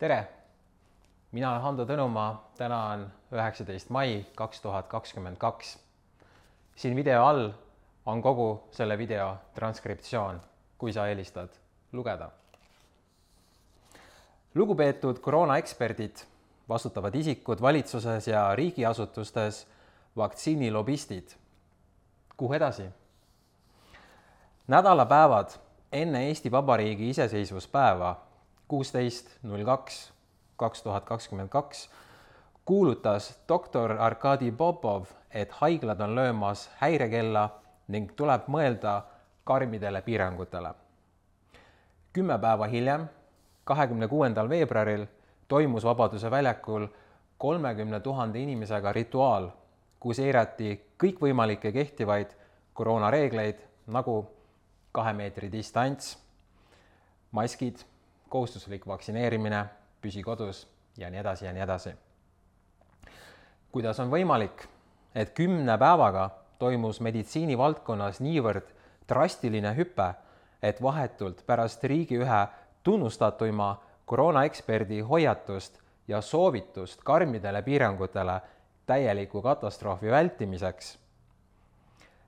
tere, mina olen Hando Tõnumaa, täna on üheksateist mai kaks tuhat kakskümmend kaks. siin video all on kogu selle video transkriptsioon, kui sa eelistad lugeda. lugupeetud koroonaeksperdid, vastutavad isikud valitsuses ja riigiasutustes, vaktsiinilobistid. kuhu edasi? nädalapäevad enne Eesti Vabariigi iseseisvuspäeva kuusteist null kaks kaks tuhat kakskümmend kaks kuulutas doktor Arkadi Popov, et haiglad on löömas häirekella ning tuleb mõelda karmidele piirangutele. kümme päeva hiljem, kahekümne kuuendal veebruaril toimus Vabaduse väljakul kolmekümne tuhande inimesega rituaal, kus eirati kõikvõimalikke kehtivaid koroonareegleid nagu kahe meetri distants, maskid, kohustuslik vaktsineerimine, püsi kodus ja nii edasi ja nii edasi. kuidas on võimalik, et kümne päevaga toimus meditsiinivaldkonnas niivõrd drastiline hüpe, et vahetult pärast riigi ühe tunnustatuima koroonaeksperdi hoiatust ja soovitust karmidele piirangutele täieliku katastroofi vältimiseks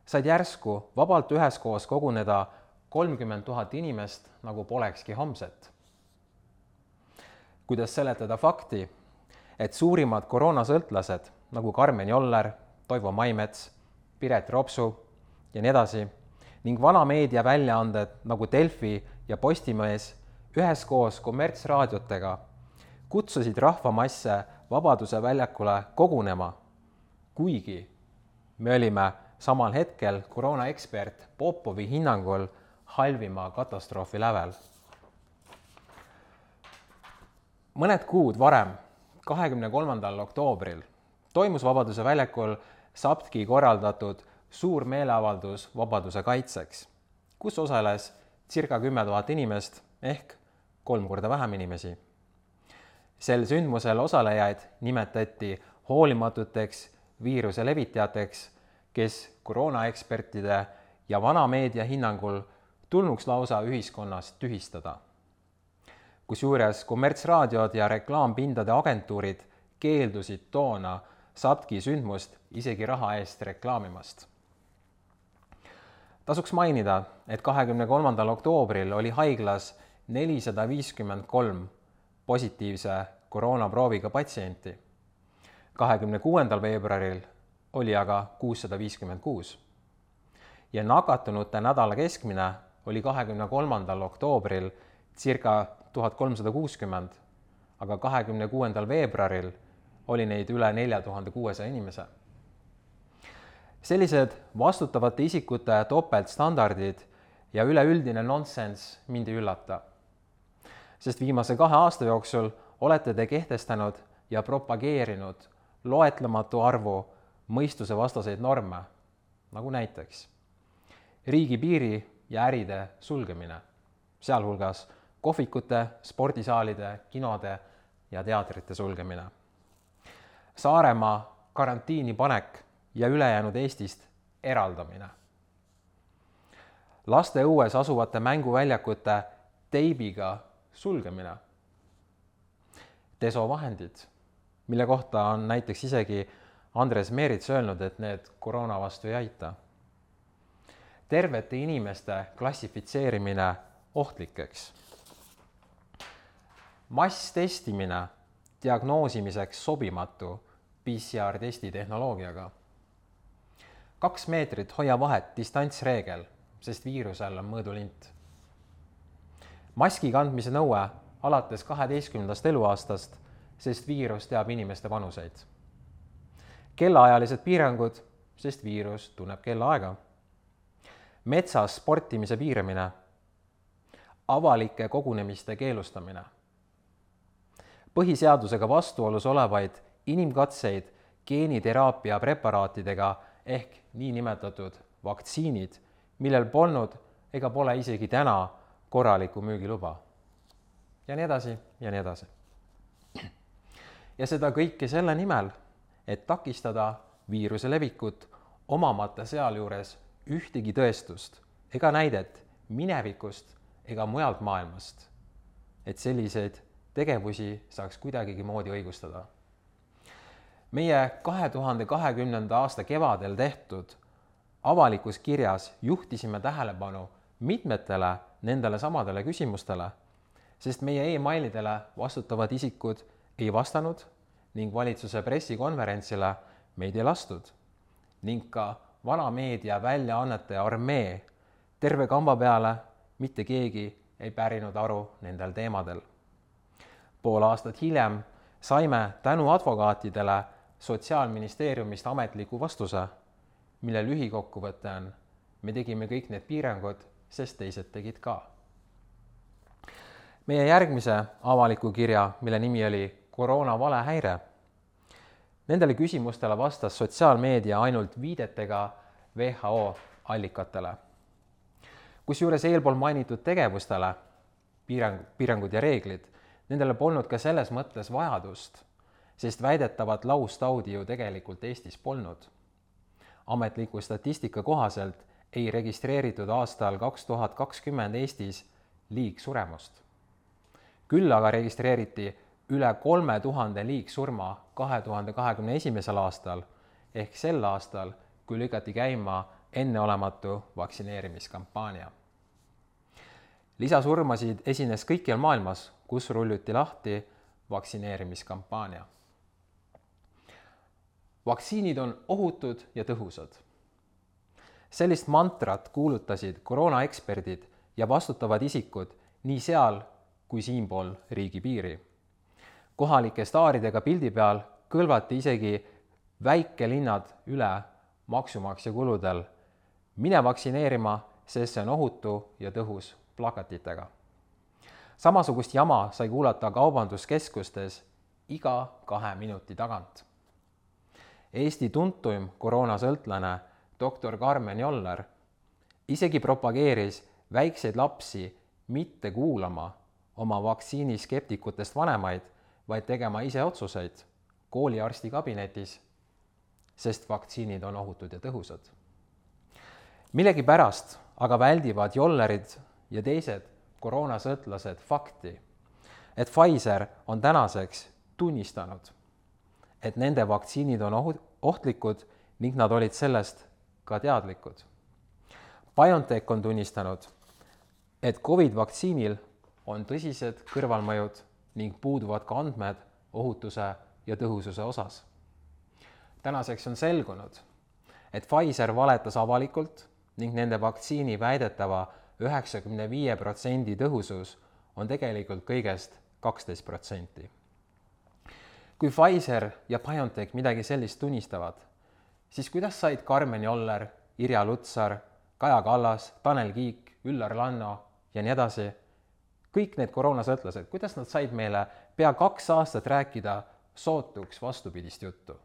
said järsku vabalt üheskoos koguneda kolmkümmend tuhat inimest nagu polekski homset. Kuidas seletada fakti, et suurimad koroonasõltlased nagu Karmen Joller, Toivo Maimets, Piret Ropsu ja nii edasi ning vanameedia väljaanded nagu Delfi ja Postimees üheskoos kommertsraadiotega kutsusid rahvamasse Vabaduse väljakule kogunema, kuigi me olime samal hetkel koroonaekspert Popovi hinnangul halvima katastroofi lävel. Mõned kuud varem, kahekümne kolmandal oktoobril toimus Vabaduse väljakul SAPTK korraldatud suur meeleavaldus Vabaduse kaitseks, kus osales circa kümme tuhat inimest ehk kolm korda vähem inimesi. sel sündmusel osalejaid nimetati hoolimatuteks viiruse levitajateks kes koroonaekspertide ja vanameedia hinnangul tulnuks lausa ühiskonnast tühistada. Kusjuures kommertsraadiod ja reklaampindade agentuurid keeldusid toona SAPTK-i sündmust isegi raha eest reklaamimast. tasuks mainida, et kahekümne kolmandal oktoobril oli haiglas nelisada viiskümmend kolm positiivse koroonaprooviga patsienti. kahekümne kuuendal veebruaril oli aga kuussada viiskümmend kuus. ja nakatunute nädala keskmine oli kahekümne kolmandal oktoobril circa tuhat kolmsada kuuskümmend, aga kahekümne kuuendal veebruaril oli neid üle nelja tuhande kuuesaja inimese. sellised vastutavate isikute topeltstandardid ja üleüldine nonsenss mind ei üllata. sest viimase kahe aasta jooksul olete te kehtestanud ja propageerinud loetlematu arvu mõistusevastaseid norme, nagu näiteks riigipiiri ja äride sulgemine, sealhulgas kohvikute, spordisaalide, kinode ja teatrite sulgemine. Saaremaa karantiini panek ja ülejäänud Eestist eraldamine. laste õues asuvate mänguväljakute teibiga sulgemine. desovahendid, mille kohta on näiteks isegi Andres Meerits öelnud, et need koroona vastu ei aita. tervete inimeste klassifitseerimine ohtlikeks. Masstestimine diagnoosimiseks sobimatu PCR testi tehnoloogiaga. kaks meetrit hoia vahet distantsreegel, sest viirusel on mõõdulint. maski kandmise nõue alates kaheteistkümnendast eluaastast, sest viirus teab inimeste vanuseid kellaajalised piirangud, sest viirus tunneb kellaaega. metsas sportimise piiramine, avalike kogunemiste keelustamine, põhiseadusega vastuolus olevaid inimkatseid geeniteraapia preparaatidega ehk niinimetatud vaktsiinid, millel polnud ega pole isegi täna korralikku müügiluba. ja nii edasi ja nii edasi. ja seda kõike selle nimel et takistada viiruse levikut, omamata sealjuures ühtegi tõestust ega näidet minevikust ega mujalt maailmast, et selliseid tegevusi saaks kuidagigi moodi õigustada. meie kahe tuhande kahekümnenda aasta kevadel tehtud avalikus kirjas juhtisime tähelepanu mitmetele nendele samadele küsimustele, sest meie emailidele vastutavad isikud ei vastanud ning valitsuse pressikonverentsile meid ei lastud ning ka vana meedia väljaannete armee terve kamba peale mitte keegi ei pärinud aru nendel teemadel. Pool aastat hiljem saime tänu advokaatidele Sotsiaalministeeriumist ametliku vastuse, mille lühikokkuvõte on, me tegime kõik need piirangud, sest teised tegid ka. meie järgmise avaliku kirja, mille nimi oli koroona valehäire Nendele küsimustele vastas sotsiaalmeedia ainult viidetega WHO allikatele. kusjuures eelpool mainitud tegevustele, piirang, piirangud ja reeglid, nendele polnud ka selles mõttes vajadust, sest väidetavat laustaudi ju tegelikult Eestis polnud. ametliku statistika kohaselt ei registreeritud aastal kaks tuhat kakskümmend Eestis liigsuremust. küll aga registreeriti üle kolme tuhande liigsurma kahe tuhande kahekümne esimesel aastal ehk sel aastal, kui lükati käima enneolematu vaktsineerimiskampaania. lisasurmasid esines kõikjal maailmas, kus rulluti lahti vaktsineerimiskampaania. vaktsiinid on ohutud ja tõhusad. sellist mantrat kuulutasid koroonaeksperdid ja vastutavad isikud nii seal kui siinpool riigipiiri kohalike staaridega pildi peal kõlvati isegi väikelinnad üle maksumaksja kuludel. mine vaktsineerima, sest see on ohutu ja tõhus plakatitega. Samasugust jama sai kuulata kaubanduskeskustes iga kahe minuti tagant. Eesti tuntuim koroonasõltlane doktor Karmen Joller isegi propageeris väikseid lapsi mitte kuulama oma vaktsiiniskeptikutest vanemaid vaid tegema ise otsuseid kooliarsti kabinetis, sest vaktsiinid on ohutud ja tõhusad. millegipärast aga väldivad Jollerid ja teised koroonasõltlased fakti, et Pfizer on tänaseks tunnistanud, et nende vaktsiinid on ohu-, ohtlikud ning nad olid sellest ka teadlikud. BioNTech on tunnistanud, et Covid vaktsiinil on tõsised kõrvalmõjud ning puuduvad ka andmed ohutuse ja tõhususe osas. tänaseks on selgunud, et Pfizer valetas avalikult ning nende vaktsiini väidetava üheksakümne viie protsendi tõhusus on tegelikult kõigest kaksteist protsenti. kui Pfizer ja BioNTech midagi sellist tunnistavad, siis kuidas said Karmen Joller, Irja Lutsar, Kaja Kallas, Tanel Kiik, Üllar Lanno ja nii edasi kõik need koroonasõltlased, kuidas nad said meile pea kaks aastat rääkida sootuks vastupidist juttu?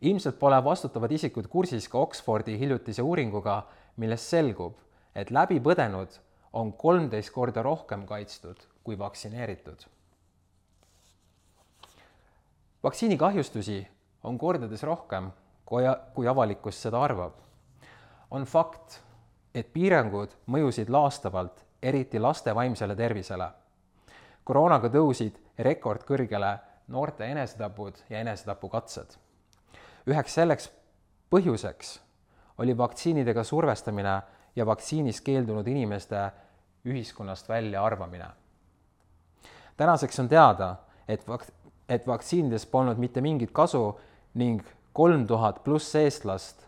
ilmselt pole vastutavad isikud kursis ka Oxfordi hiljutise uuringuga, millest selgub, et läbipõdenud on kolmteist korda rohkem kaitstud kui vaktsineeritud. vaktsiinikahjustusi on kordades rohkem, kui, kui avalikkus seda arvab. on fakt, et piirangud mõjusid laastavalt eriti laste vaimsele tervisele. koroonaga tõusid rekordkõrgele noorte enesetapud ja enesetapukatsed. üheks selleks põhjuseks oli vaktsiinidega survestamine ja vaktsiinist keeldunud inimeste ühiskonnast väljaarvamine. tänaseks on teada, et vak-, et vaktsiinidest polnud mitte mingit kasu ning kolm tuhat pluss eestlast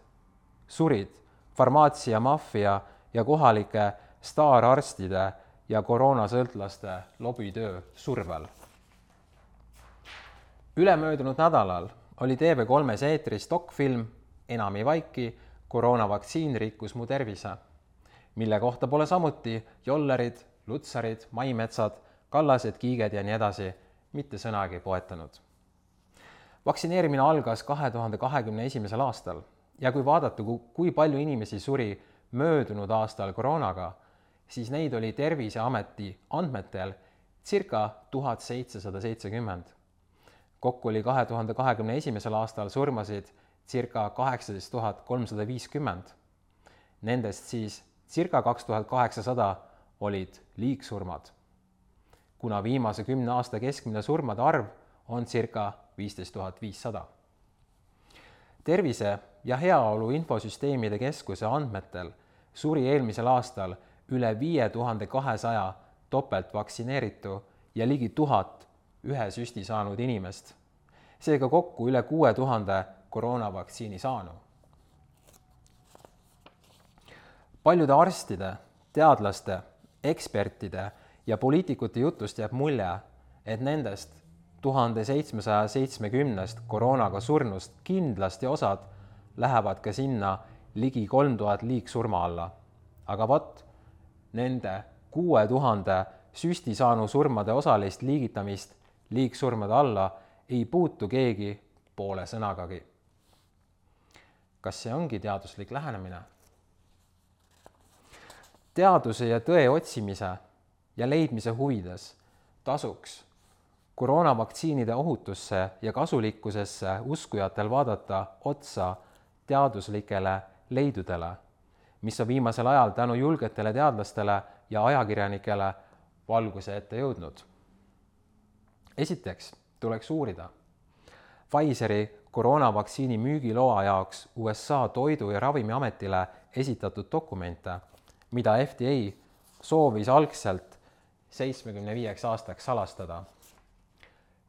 surid farmaatsiamaffia ja kohalike staararstide ja koroonasõltlaste lobitöö survel. ülemöödunud nädalal oli TV3-s eetris dokfilm Enam ei vaiki, koroonavaktsiin rikkus mu tervise, mille kohta pole samuti Jollerid, Lutsarid, Maimetsad, Kallased, Kiiged ja nii edasi mitte sõnagi poetanud. vaktsineerimine algas kahe tuhande kahekümne esimesel aastal ja kui vaadata, kui palju inimesi suri möödunud aastal koroonaga siis neid oli Terviseameti andmetel circa tuhat seitsesada seitsekümmend. kokku oli kahe tuhande kahekümne esimesel aastal surmasid circa kaheksateist tuhat kolmsada viiskümmend. Nendest siis circa kaks tuhat kaheksasada olid liigsurmad. kuna viimase kümne aasta keskmine surmade arv on circa viisteist tuhat viissada. tervise ja heaolu infosüsteemide keskuse andmetel suri eelmisel aastal üle viie tuhande kahesaja topeltvaktsineeritu ja ligi tuhat ühe süsti saanud inimest. seega kokku üle kuue tuhande koroonavaktsiini saanu. Paljude arstide, teadlaste, ekspertide ja poliitikute jutust jääb mulje, et nendest tuhande seitsmesaja seitsmekümnest koroonaga surnust kindlasti osad lähevad ka sinna ligi kolm tuhat liigsurma alla. aga vot, nende kuue tuhande süsti saanu surmade osalist liigitamist liigsurmade alla ei puutu keegi poole sõnagagi. kas see ongi teaduslik lähenemine? Teaduse ja tõe otsimise ja leidmise huvides tasuks koroonavaktsiinide ohutusse ja kasulikkusesse uskujatel vaadata otsa teaduslikele leidudele, mis on viimasel ajal tänu julgetele teadlastele ja ajakirjanikele valguse ette jõudnud. esiteks tuleks uurida Pfizeri koroonavaktsiini müügiloa jaoks USA Toidu- ja Ravimiametile esitatud dokumente, mida FDA soovis algselt seitsmekümne viieks aastaks salastada.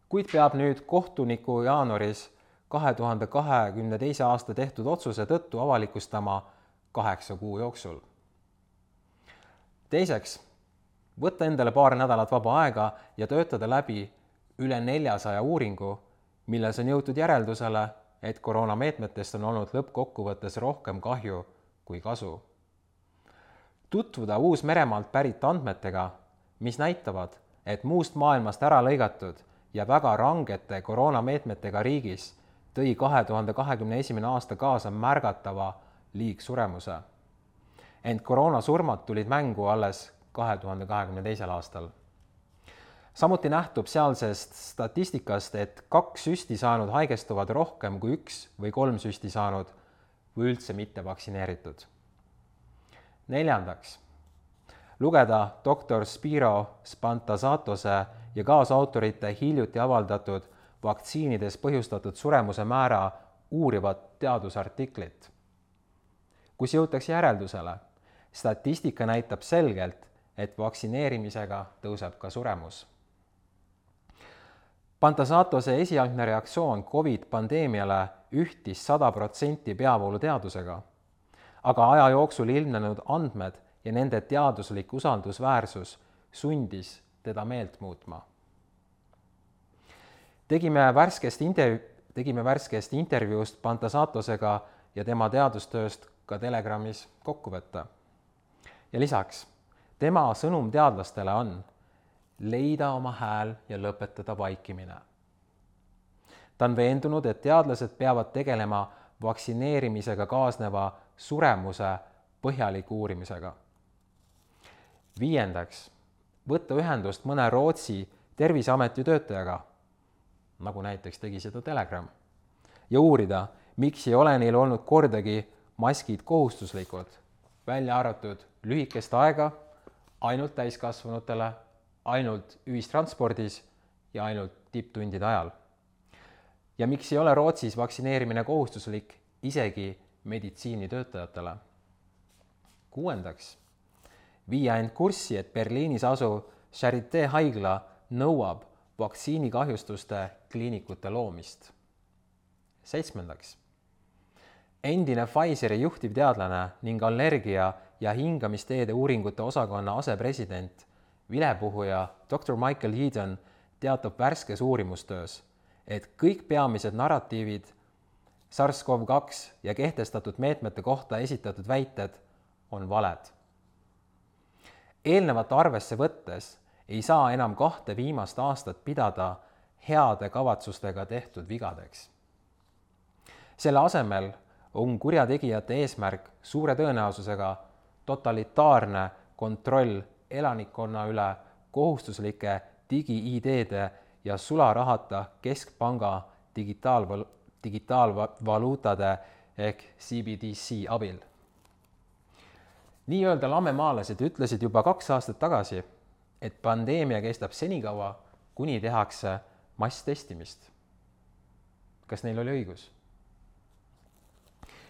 kuid peab nüüd kohtuniku jaanuaris kahe tuhande kahekümne teise aasta tehtud otsuse tõttu avalikustama kaheksa kuu jooksul. teiseks, võtta endale paar nädalat vaba aega ja töötada läbi üle neljasaja uuringu, milles on jõutud järeldusele, et koroonameetmetest on olnud lõppkokkuvõttes rohkem kahju kui kasu. Tutvuda Uus-Meremaalt pärit andmetega, mis näitavad, et muust maailmast ära lõigatud ja väga rangete koroonameetmetega riigis tõi kahe tuhande kahekümne esimene aasta kaasa märgatava liigsuremuse. ent koroonasurmad tulid mängu alles kahe tuhande kahekümne teisel aastal samuti nähtub sealsest statistikast, et kaks süsti saanud haigestuvad rohkem kui üks või kolm süsti saanud või üldse mitte vaktsineeritud. Neljandaks, lugeda doktor Spiro Spantasatose ja kaasautorite hiljuti avaldatud vaktsiinides põhjustatud suremuse määra uurivat teadusartiklit, kus jõutakse järeldusele, statistika näitab selgelt, et vaktsineerimisega tõuseb ka suremus. Pantasatose esialgne reaktsioon Covid pandeemiale ühtis sada protsenti peavooluteadusega, aga aja jooksul ilmnenud andmed ja nende teaduslik usaldusväärsus sundis teda meelt muutma. tegime värskest interv-, tegime värskest intervjuust Pantasatosega ja tema teadustööst ka Telegramis kokkuvõtte. ja lisaks, tema sõnum teadlastele on leida oma hääl ja lõpetada vaikimine. ta on veendunud, et teadlased peavad tegelema vaktsineerimisega kaasneva suremuse põhjaliku uurimisega. viiendaks, võtta ühendust mõne Rootsi terviseameti töötajaga, nagu näiteks tegi seda Telegram, ja uurida, miks ei ole neil olnud kordagi maskid kohustuslikud, välja arvatud lühikest aega ainult täiskasvanutele ainult ühistranspordis ja ainult tipptundide ajal. Ja miks ei ole Rootsis vaktsineerimine kohustuslik isegi meditsiinitöötajatele? kuuendaks, viia end kurssi, et Berliinis asuv Charité haigla nõuab vaktsiinikahjustuste kliinikute loomist. seitsmendaks, endine Pfizeri juhtivteadlane ning allergia ja hingamisteede uuringute osakonna asepresident vilepuhuja doktor Michael Heaton teatab värskes uurimustöös, et kõik peamised narratiivid SARS-CoV-2 ja kehtestatud meetmete kohta esitatud väited on valed. eelnevat arvesse võttes ei saa enam kahte viimast aastat pidada heade kavatsustega tehtud vigadeks. selle asemel on kurjategijate eesmärk suure tõenäosusega totalitaarne kontroll elanikkonna üle kohustuslike digi-ID-de ja sularahata keskpanga digitaalval-, digitaalvaluutade ehk CBDC abil. nii-öelda lamemaalased ütlesid juba kaks aastat tagasi, et pandeemia kestab senikaua, kuni tehakse masstestimist. kas neil oli õigus?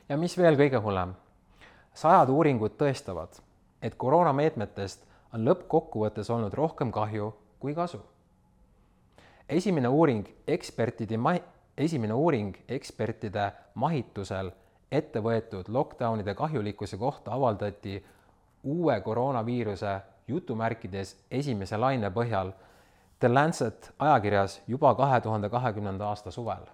ja mis veel kõige hullem, sajad uuringud tõestavad, et koroonameetmetest on lõppkokkuvõttes olnud rohkem kahju kui kasu. Esimene uuring ekspertide ma-, esimene uuring ekspertide mahitusel ette võetud lockdownide kahjulikkuse kohta avaldati uue koroonaviiruse jutumärkides esimese laine põhjal The Lancet ajakirjas juba kahe tuhande kahekümnenda aasta suvel.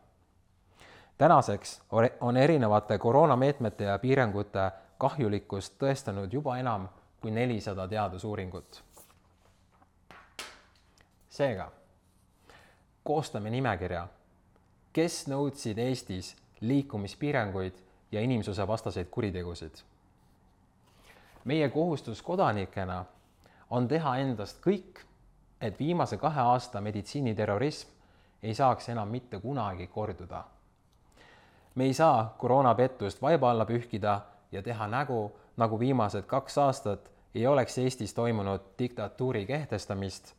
tänaseks on erinevate koroonameetmete ja piirangute kahjulikkust tõestanud juba enam kui nelisada teadusuuringut. seega koostame nimekirja, kes nõudsid Eestis liikumispiiranguid ja inimsusevastaseid kuritegusid. meie kohustus kodanikena on teha endast kõik, et viimase kahe aasta meditsiiniterrorism ei saaks enam mitte kunagi korduda. me ei saa koroonapettust vaiba alla pühkida ja teha nägu, nagu viimased kaks aastat ei oleks Eestis toimunud diktatuuri kehtestamist,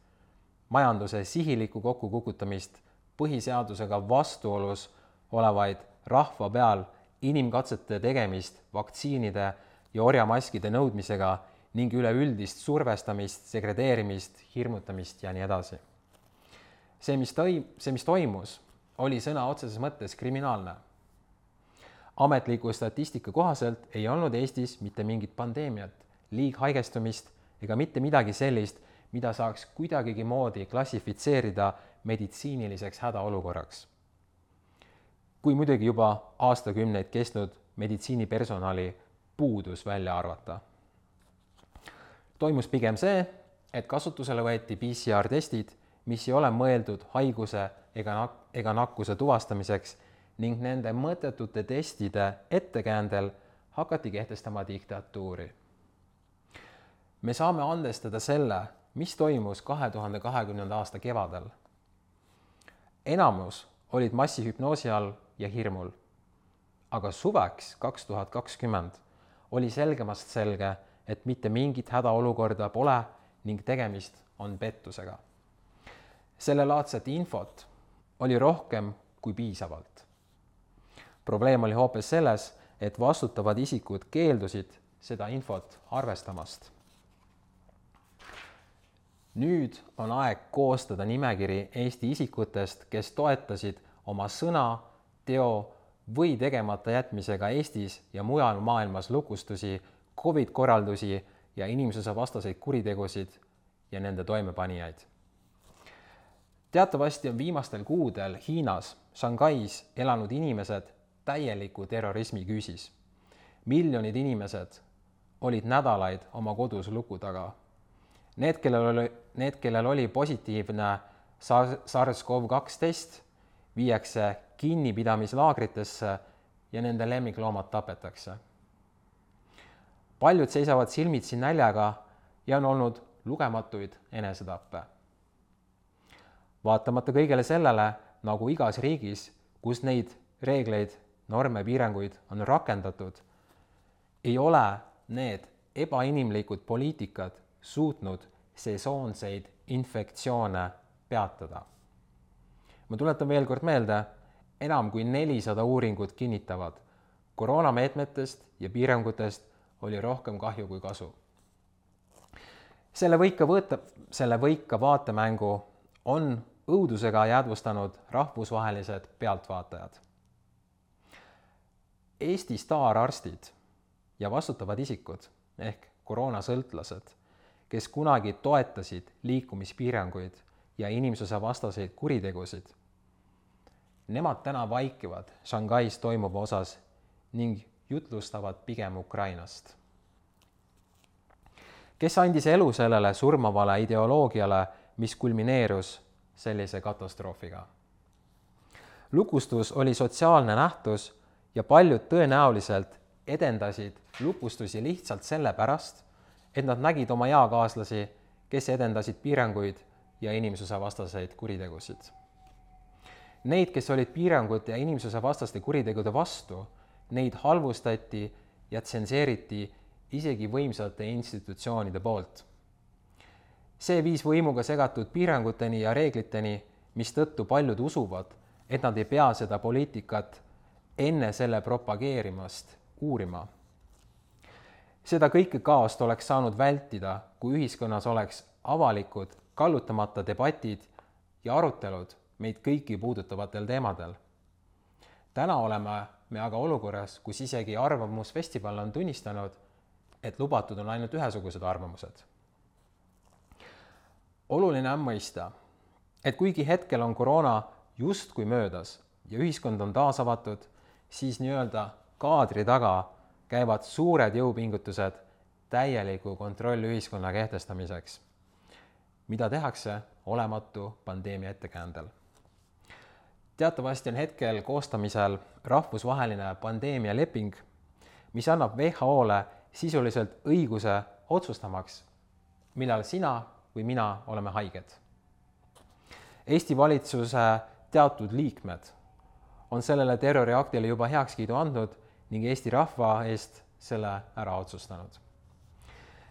majanduse sihilikku kokkukukutamist, põhiseadusega vastuolus olevaid rahva peal inimkatsete tegemist vaktsiinide ja orjamaskide nõudmisega ning üleüldist survestamist, segredeerimist, hirmutamist ja nii edasi. see, mis toi-, see, mis toimus, oli sõna otseses mõttes kriminaalne. ametliku statistika kohaselt ei olnud Eestis mitte mingit pandeemiat, liighaigestumist ega mitte midagi sellist, mida saaks kuidagigi moodi klassifitseerida meditsiiniliseks hädaolukorraks. kui muidugi juba aastakümneid kestnud meditsiinipersonali puudus välja arvata toimus pigem see, et kasutusele võeti PCR-testid, mis ei ole mõeldud haiguse ega nak-, ega nakkuse tuvastamiseks ning nende mõttetute testide ettekäändel hakati kehtestama diktatuuri. me saame andestada selle, mis toimus kahe tuhande kahekümnenda aasta kevadel. enamus olid massihüpnoosi all ja hirmul. aga suveks kaks tuhat kakskümmend oli selgemast selge, et mitte mingit hädaolukorda pole ning tegemist on pettusega. sellelaadset infot oli rohkem kui piisavalt. probleem oli hoopis selles, et vastutavad isikud keeldusid seda infot arvestamast. Nüüd on aeg koostada nimekiri Eesti isikutest, kes toetasid oma sõna, teo või tegemata jätmisega Eestis ja mujal maailmas lukustusi Covid korraldusi ja inimsusevastaseid kuritegusid ja nende toimepanijaid. teatavasti on viimastel kuudel Hiinas Shanghais elanud inimesed täieliku terrorismi küüsis. miljonid inimesed olid nädalaid oma kodus luku taga. Need, kellel oli, need, kellel oli positiivne SARS-CoV-2 test, viiakse kinnipidamislaagritesse ja nende lemmikloomad tapetakse paljud seisavad silmitsi näljaga ja on olnud lugematuid enesetappe. vaatamata kõigele sellele, nagu igas riigis, kus neid reegleid, norme, piiranguid on rakendatud, ei ole need ebainimlikud poliitikad suutnud sesoonseid infektsioone peatada. ma tuletan veel kord meelde, enam kui nelisada uuringut kinnitavad, koroonameetmetest ja piirangutest oli rohkem kahju kui kasu. selle võika võõta, selle võika vaatemängu on õudusega jäädvustanud rahvusvahelised pealtvaatajad. Eesti staararstid ja vastutavad isikud ehk koroonasõltlased, kes kunagi toetasid liikumispiiranguid ja inimsusevastaseid kuritegusid, nemad täna vaikivad Shanghais toimuva osas ning jutlustavad pigem Ukrainast. kes andis elu sellele surmavale ideoloogiale, mis kulmineerus sellise katastroofiga? lukustus oli sotsiaalne nähtus ja paljud tõenäoliselt edendasid lukustusi lihtsalt sellepärast, et nad nägid oma eakaaslasi, kes edendasid piiranguid ja inimsusevastaseid kuritegusid. Neid, kes olid piirangute ja inimsusevastaste kuritegude vastu, neid halvustati ja tsenseeriti isegi võimsate institutsioonide poolt. see viis võimuga segatud piiranguteni ja reegliteni, mistõttu paljud usuvad, et nad ei pea seda poliitikat enne selle propageerimast uurima. Seda kõike kaost oleks saanud vältida, kui ühiskonnas oleks avalikud, kallutamata debatid ja arutelud meid kõiki puudutavatel teemadel. täna oleme me aga olukorras, kus isegi Arvamusfestival on tunnistanud, et lubatud on ainult ühesugused arvamused. oluline on mõista, et kuigi hetkel on koroona justkui möödas ja ühiskond on taas avatud, siis nii-öelda kaadri taga käivad suured jõupingutused täieliku kontrollühiskonna kehtestamiseks, mida tehakse olematu pandeemia ettekäändel. teatavasti on hetkel koostamisel rahvusvaheline pandeemialeping, mis annab WHO-le sisuliselt õiguse otsustamaks, millal sina või mina oleme haiged. Eesti valitsuse teatud liikmed on sellele terroriaktile juba heakskiidu andnud ning Eesti rahva eest selle ära otsustanud.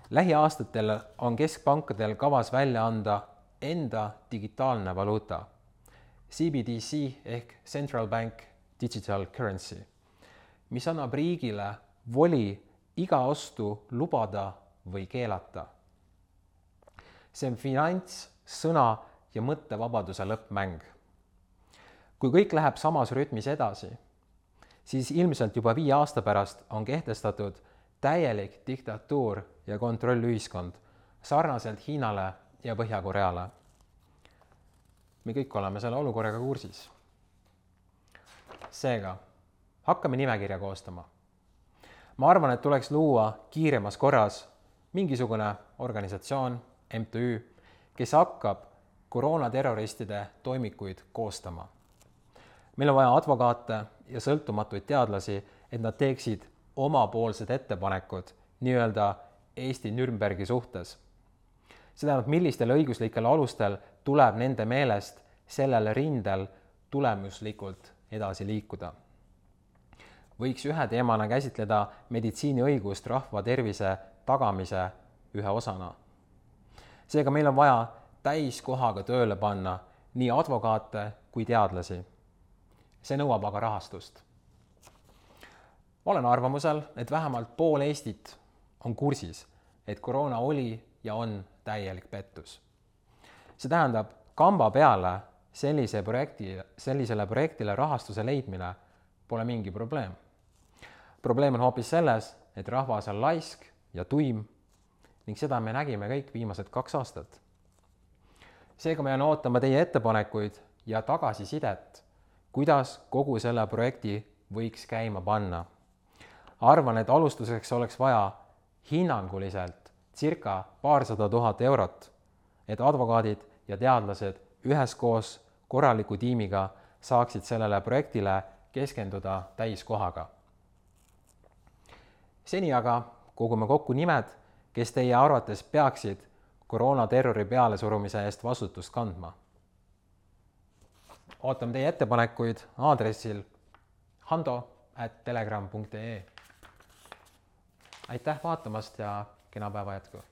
lähiaastatel on keskpankadel kavas välja anda enda digitaalne valuuta, CBDC ehk Central Bank Digital Currency, mis annab riigile voli iga ostu lubada või keelata. see on finants, sõna ja mõttevabaduse lõppmäng. kui kõik läheb samas rütmis edasi, siis ilmselt juba viie aasta pärast on kehtestatud täielik diktatuur ja kontrollühiskond sarnaselt Hiinale ja Põhja-Koreale. me kõik oleme selle olukorraga kursis. seega hakkame nimekirja koostama. ma arvan, et tuleks luua kiiremas korras mingisugune organisatsioon, MTÜ, kes hakkab koroonaterroristide toimikuid koostama. meil on vaja advokaate ja sõltumatuid teadlasi, et nad teeksid omapoolsed ettepanekud nii-öelda Eesti Nürnbergi suhtes see tähendab, millistel õiguslikel alustel tuleb nende meelest sellel rindel tulemuslikult edasi liikuda. võiks ühe teemana käsitleda meditsiiniõigust rahva tervise tagamise ühe osana. seega meil on vaja täiskohaga tööle panna nii advokaate kui teadlasi. See nõuab aga rahastust. olen arvamusel, et vähemalt pool Eestit on kursis, et koroona oli ja on täielik pettus. see tähendab, kamba peale sellise projekti, sellisele projektile rahastuse leidmine pole mingi probleem. probleem on hoopis selles, et rahvas on laisk ja tuim ning seda me nägime kõik viimased kaks aastat. seega ma jään ootama teie ettepanekuid ja tagasisidet, kuidas kogu selle projekti võiks käima panna. arvan, et alustuseks oleks vaja hinnanguliselt circa paarsada tuhat eurot, et advokaadid ja teadlased üheskoos korraliku tiimiga saaksid sellele projektile keskenduda täiskohaga. seni aga kogume kokku nimed, kes teie arvates peaksid koroonaterrori pealesurumise eest vastutust kandma. Ootame teie ettepanekuid aadressil hando at telegram.ee. aitäh vaatamast ja kena päeva jätku